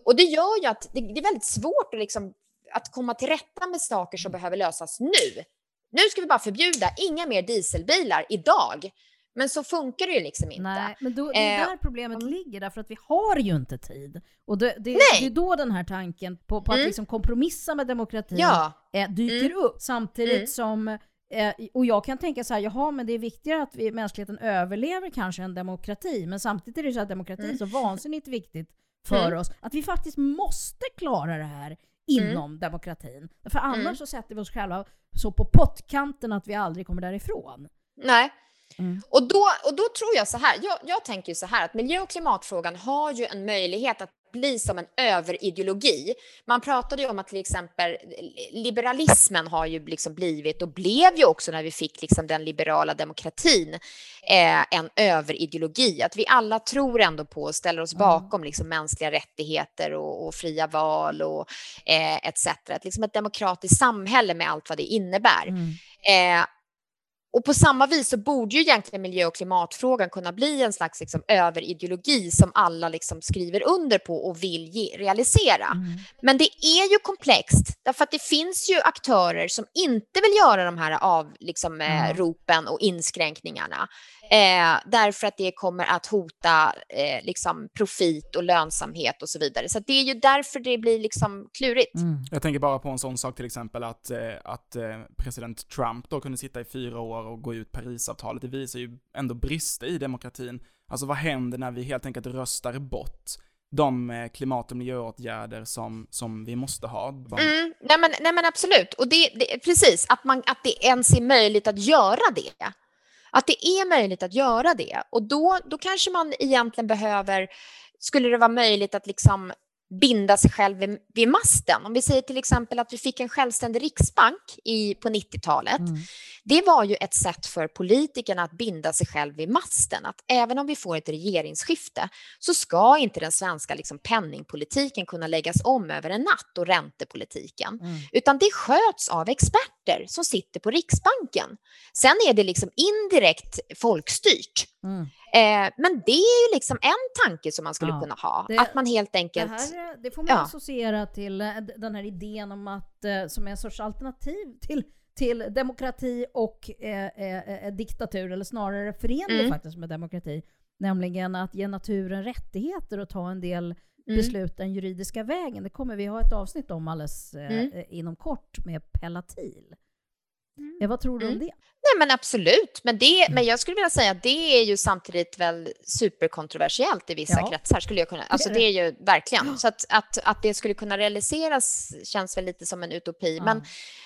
Och det gör ju att det, det är väldigt svårt att, liksom, att komma till rätta med saker som behöver lösas nu. Nu ska vi bara förbjuda inga mer dieselbilar idag. Men så funkar det ju liksom inte. Nej, men då, det är Eh, där problemet ligger, därför att vi har ju inte tid. Och det, det, det är då den här tanken på, på att Mm. liksom kompromissa med demokratin Ja, eh, dyker Mm. upp. Samtidigt Mm. som, eh, och jag kan tänka så här, jaha men det är viktigare att vi, mänskligheten överlever kanske än demokrati. Men samtidigt är det så att demokrati är Mm. så vansinnigt viktigt för Mm. oss att vi faktiskt måste klara det här inom demokratin. För annars Mm. så sätter vi oss själva så på pottkanten att vi aldrig kommer därifrån. nej. Mm. Och då, och då tror jag så här, jag, jag tänker så här att miljö och klimatfrågan har ju en möjlighet att bli som en överideologi. Man pratade ju om att till exempel liberalismen har ju liksom blivit och blev ju också när vi fick liksom den liberala demokratin eh, en överideologi. Att vi alla tror ändå på och ställer oss Mm. bakom liksom mänskliga rättigheter och, och fria val och eh, etc. Ett, liksom ett demokratiskt samhälle med allt vad det innebär. Mm. Eh, och på samma vis så borde ju egentligen miljö och klimatfrågan kunna bli en slags liksom överideologi som alla liksom skriver under på och vill ge, realisera. Mm. Men det är ju komplext därför att det finns ju aktörer som inte vill göra de här av, liksom, mm. ropen och inskränkningarna. Eh, därför att det kommer att hota eh, liksom profit och lönsamhet och så vidare. Så det är ju därför det blir liksom klurigt. Mm. Jag tänker bara på en sån sak till exempel att, eh, att eh, president Trump då kunde sitta i fyra år och gå ut Parisavtalet. Det visar ju ändå brister i demokratin. Alltså vad händer när vi helt enkelt röstar bort de eh, klimat och miljöåtgärder som, som vi måste ha. Mm, nej, men, nej men absolut, och det, det, precis, att, man, att det ens är möjligt att göra det. Att det är möjligt att göra det. Och då, då kanske man egentligen behöver, skulle det vara möjligt att liksom binda sig själv vid, vid, masten. Om vi säger till exempel att vi fick en självständig riksbank i, på 90-talet. Mm. Det var ju ett sätt för politikerna att binda sig själv vid masten. Att även om vi får ett regeringsskifte så ska inte den svenska liksom, penningpolitiken kunna läggas om över en natt och räntepolitiken. Mm. Utan det sköts av experter som sitter på Riksbanken. Sen är det liksom indirekt folkstyrt. Mm. Eh, men det är ju liksom en tanke som man skulle ja, kunna ha. Det, att man helt enkelt... Det, här, det får man ja. associera till eh, den här idén om att, eh, som är en sorts alternativ till till demokrati och eh, eh, diktatur, eller snarare förenlig mm. faktiskt med demokrati. Nämligen att ge naturen rättigheter och ta en del mm. beslut den juridiska vägen. Det kommer vi ha ett avsnitt om alldeles mm. inom kort med Pelatil. Mm. Ja, vad tror du om mm. det? Nej, men absolut. Men, det, mm. men jag skulle vilja säga att det är ju samtidigt väl superkontroversiellt i vissa ja. kretsar. Skulle jag kunna, alltså det är ju verkligen. Så att, att, att det skulle kunna realiseras känns väl lite som en utopi. Ja. Men,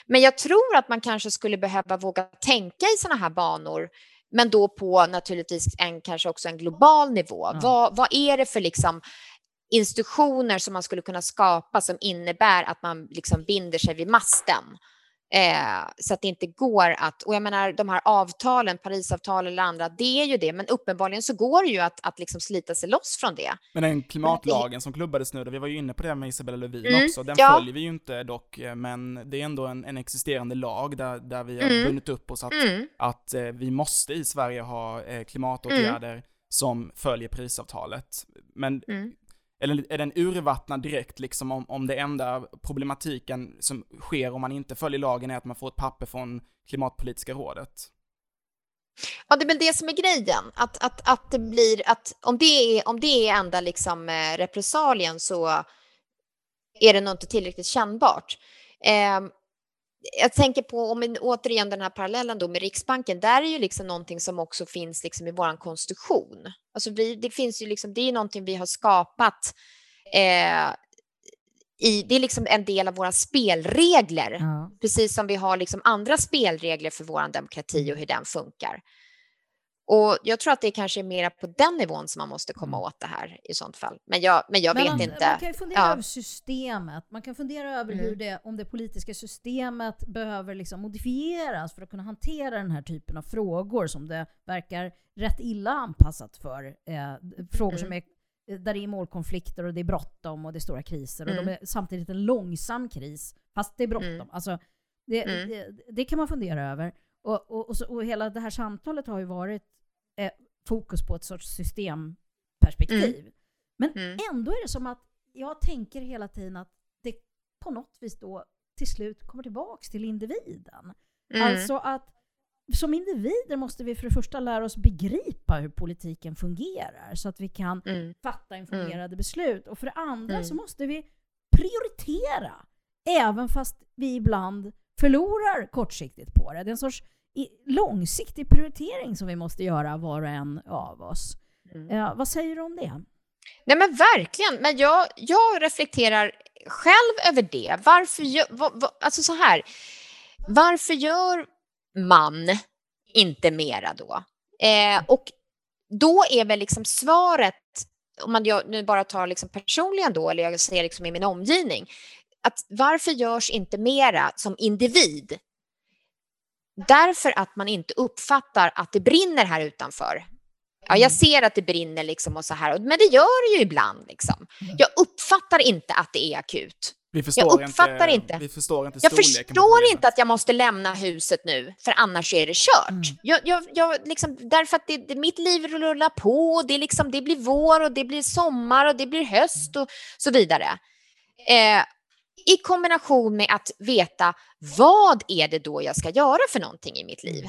men jag tror att man kanske skulle behöva våga tänka i sådana här banor men då på naturligtvis en, kanske också en global nivå. Ja. Vad, vad är det för liksom institutioner som man skulle kunna skapa som innebär att man liksom binder sig vid masten? Eh, så att det inte går att, och jag menar de här avtalen, Parisavtal eller andra, det är ju det, men uppenbarligen så går det ju att, att liksom slita sig loss från det. Men den klimatlagen som klubbades nu, vi var ju inne på det med Isabella Lövin mm, också, den ja. följer vi ju inte dock, eh, men det är ändå en, en existerande lag där, där vi har mm. bundit upp oss att, mm. att eh, vi måste i Sverige ha eh, klimatåtgärder mm. som följer Parisavtalet. Men mm eller är den urvattnad direkt liksom om, om det enda problematiken som sker om man inte följer lagen är att man får ett papper från Klimatpolitiska rådet? Ja, det är väl det som är grejen, att, att, att det blir att om det är, om det är enda liksom eh, repressalien så är det nog inte tillräckligt kännbart. Eh, jag tänker på, om återigen den här parallellen då med Riksbanken, där är ju liksom någonting som också finns liksom i vår konstitution. Alltså vi, det finns ju liksom, det är någonting vi har skapat eh, i, det är liksom en del av våra spelregler, ja. precis som vi har liksom andra spelregler för vår demokrati och hur den funkar. Och jag tror att det kanske är mer på den nivån som man måste komma mm. åt det här i sånt fall. Men jag, men jag men vet man, inte. Man kan ju fundera ja. över systemet. Man kan fundera över mm. hur det, om det politiska systemet behöver liksom modifieras för att kunna hantera den här typen av frågor som det verkar rätt illa anpassat för. Eh, frågor mm. som är där det är målkonflikter och det är bråttom och det är stora kriser. Och de mm. är samtidigt en långsam kris, fast det är bråttom. Mm. Alltså, det, det, det, kan man fundera över. Och, och, och, så, och hela det här samtalet har ju varit eh, fokus på ett sorts systemperspektiv. Mm. Men mm. ändå är det som att jag tänker hela tiden att det på något vis då till slut kommer tillbaks till individen. Mm. Alltså att som individer måste vi för det första lära oss begripa hur politiken fungerar så att vi kan mm. fatta informerade mm. beslut. Och för det andra mm. så måste vi prioritera även fast vi ibland förlorar kortsiktigt på det. Det är en sorts långsiktig prioritering som vi måste göra var och en av oss. Mm. Eh, vad säger du om det? Nej men verkligen, men jag, jag reflekterar själv över det. Varför gör, va, va, alltså så här, varför gör man inte mera då? Eh, och då är väl liksom svaret, om man gör, nu bara tar liksom personligen då, eller jag ser liksom i min omgivning, att varför görs inte mera som individ Därför att man inte uppfattar att det brinner här utanför. Ja, jag mm. ser att det brinner liksom och så här, men det gör det ju ibland. Liksom. Mm. Jag uppfattar inte att det är akut. Vi Jag uppfattar inte, inte. Förstår inte Jag förstår inte att jag måste lämna huset nu, för annars är det kört. Mm. Jag, jag, jag, liksom, därför att det, det, mitt liv rullar på, och det, liksom, det blir vår och det blir sommar och det blir höst och så vidare. Eh, I kombination med att veta vad är det då jag ska göra för någonting i mitt liv?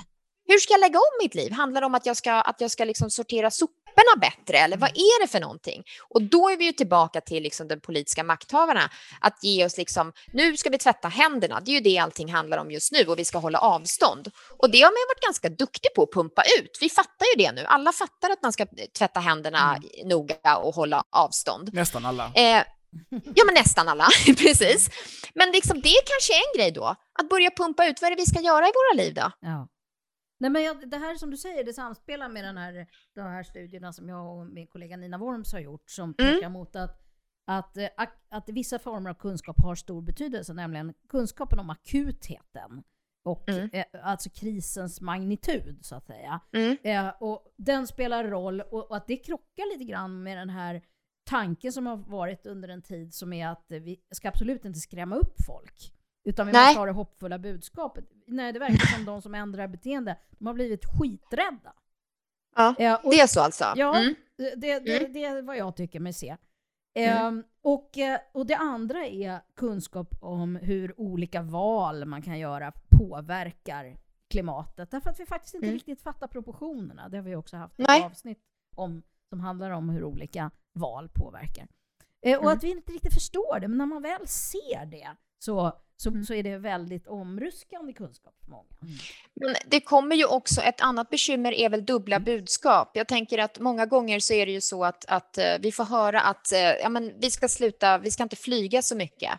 Hur ska jag lägga om mitt liv? Handlar det om att jag ska, att jag ska liksom sortera soporna bättre eller vad är det för någonting? Och då är vi ju tillbaka till liksom de politiska makthavarna att ge oss liksom, nu ska vi tvätta händerna, det är ju det allting handlar om just nu och vi ska hålla avstånd. Och det har man varit ganska duktig på att pumpa ut. Vi fattar ju det nu, alla fattar att man ska tvätta händerna noga och hålla avstånd. Nästan alla. Eh, ja, men nästan alla, precis. Men liksom, det kanske är en grej då, att börja pumpa ut vad är det vi ska göra i våra liv då? Ja. Nej, men jag, det här som du säger, det samspelar med den här, de här studierna som jag och min kollega Nina Worms har gjort som Mm. pekar mot att, att, eh, ak- att vissa former av kunskap har stor betydelse, nämligen kunskapen om akutheten och Mm. eh, alltså krisens magnitud så att säga. Mm. Eh, och den spelar roll och, och att det krockar lite grann med den här tanken som har varit under en tid som är att vi ska absolut inte skrämma upp folk. Utan vi Nej. måste ha det hoppfulla budskapet. Nej, det verkar som de som ändrar beteende, de har blivit skiträdda. Ja, Eh, och, det är så alltså? Ja, Mm. det, det, det, det är vad jag tycker mig se. Ehm, och, eh, och det andra är kunskap om hur olika val man kan göra påverkar klimatet. Därför att vi faktiskt inte Mm. riktigt fattar proportionerna. Det har vi också haft Nej. ett avsnitt om som handlar om hur olika val påverkar. Eh, och Mm. att vi inte riktigt förstår det, men när man väl ser det så, så, Mm. så är det väldigt omruskande kunskap för många. Men det kommer ju också, ett annat bekymmer är väl dubbla budskap. Jag tänker att många gånger så är det ju så att, att eh, vi får höra att eh, ja, men vi ska sluta, vi ska inte flyga så mycket.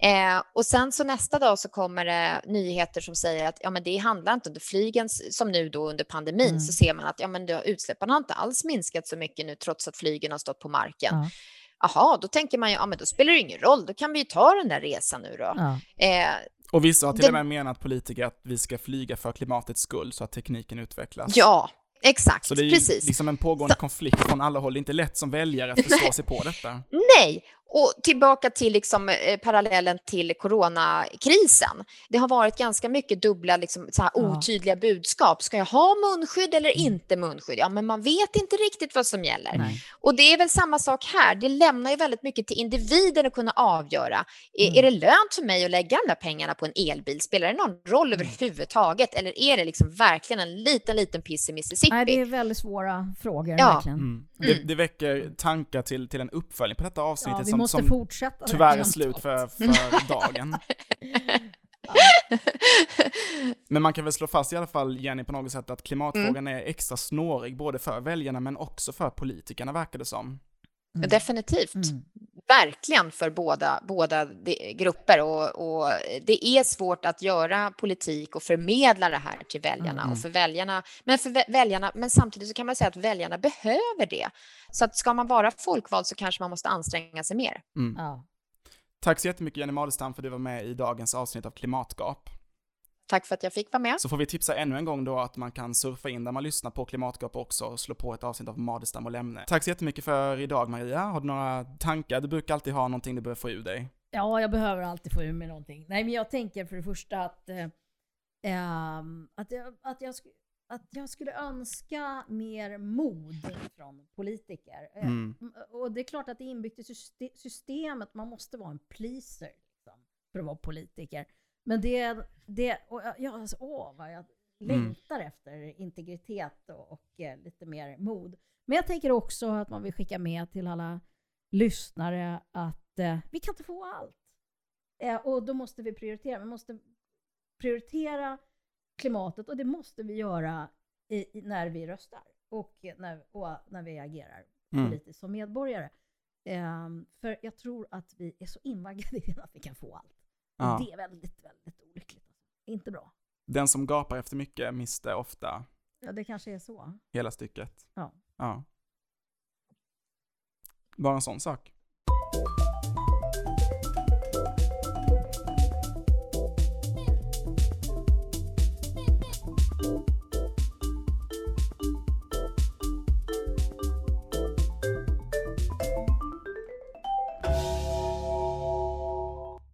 Eh, och sen så nästa dag så kommer det nyheter som säger att ja, men det handlar inte under flygen, som nu då under pandemin, Mm. så ser man att ja, men det, utsläppen har inte alls minskat så mycket nu trots att flygen har stått på marken. Ja. Jaha, då tänker man ju, ja men då spelar det ingen roll, då kan vi ju ta den där resan nu då. Ja. Eh, Och vissa har till Det- och med menat politiker att vi ska flyga för klimatets skull så att tekniken utvecklas. ja, exakt, Så det är ju precis. liksom en pågående konflikt från alla håll. Det är inte lätt som väljare att förstå sig på detta. Nej, och tillbaka till liksom, eh, parallellen till coronakrisen. Det har varit ganska mycket dubbla, liksom, så här Ja. otydliga budskap. Ska jag ha munskydd eller inte munskydd? Ja, men man vet inte riktigt vad som gäller. Nej. Och det är väl samma sak här. Det lämnar ju väldigt mycket till individen att kunna avgöra. Är, Mm. är det lönt för mig att lägga de där pengarna på en elbil? Spelar det någon roll Mm. överhuvudtaget? Eller är det liksom verkligen en liten, liten piss i Mississippi? Nej, det är väldigt svåra frågor Ja. verkligen. Mm. Det, det väcker tankar till, till en uppföljning på detta Ja, avsnittet vi som, måste som fortsätta. tyvärr är slut för, för dagen. Men man kan väl slå fast i alla fall, Jenny, på något sätt att klimatfrågan Mm. är extra snårig, både för väljarna men också för politikerna, verkar det som. Mm. Definitivt. Mm. Verkligen för båda, båda de, grupper och, och det är svårt att göra politik och förmedla det här till väljarna Mm. och för väljarna. Men för vä- väljarna, men samtidigt så kan man säga att väljarna behöver det. Så att ska man vara folkvald så kanske man måste anstränga sig mer. Mm. Ja. Tack så jättemycket Jenny Madestam för att du var med i dagens avsnitt av Klimatgap. Tack för att jag fick vara med. Så får vi tipsa ännu en gång då att man kan surfa in där man lyssnar på Klimatgap också och slå på ett avsnitt av Madestam och Lämne. Tack så jättemycket för idag Maria. Har du några tankar? Du brukar alltid ha någonting du behöver få ur dig. ja, jag behöver alltid få ur mig någonting. Nej, men jag tänker för det första att, eh, ehm, att, jag, att, jag, att jag skulle önska mer mod från politiker. Eh, Mm. Och det är klart att det är inbyggt i syste- systemet, man måste vara en pleaser liksom, för att vara politiker. Men det, det och jag, jag, alltså, åh vad jag Mm. längtar efter integritet och, och eh, lite mer mod. Men jag tänker också att man vill skicka med till alla lyssnare att eh, vi kan inte få allt. Eh, och då måste vi prioritera. Vi måste prioritera klimatet och det måste vi göra i, i, när vi röstar och när, och när vi agerar Mm. politiskt som medborgare. Ehm, för jag tror att vi är så invaggade i att vi kan få allt. Ja. det är väldigt, väldigt olyckligt. Inte bra. Den som gapar efter mycket mister ofta Ja, det kanske är så. hela stycket. Ja. Ja. Bara en sån sak.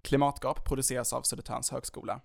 Klimatgap produceras av Södertörns högskola.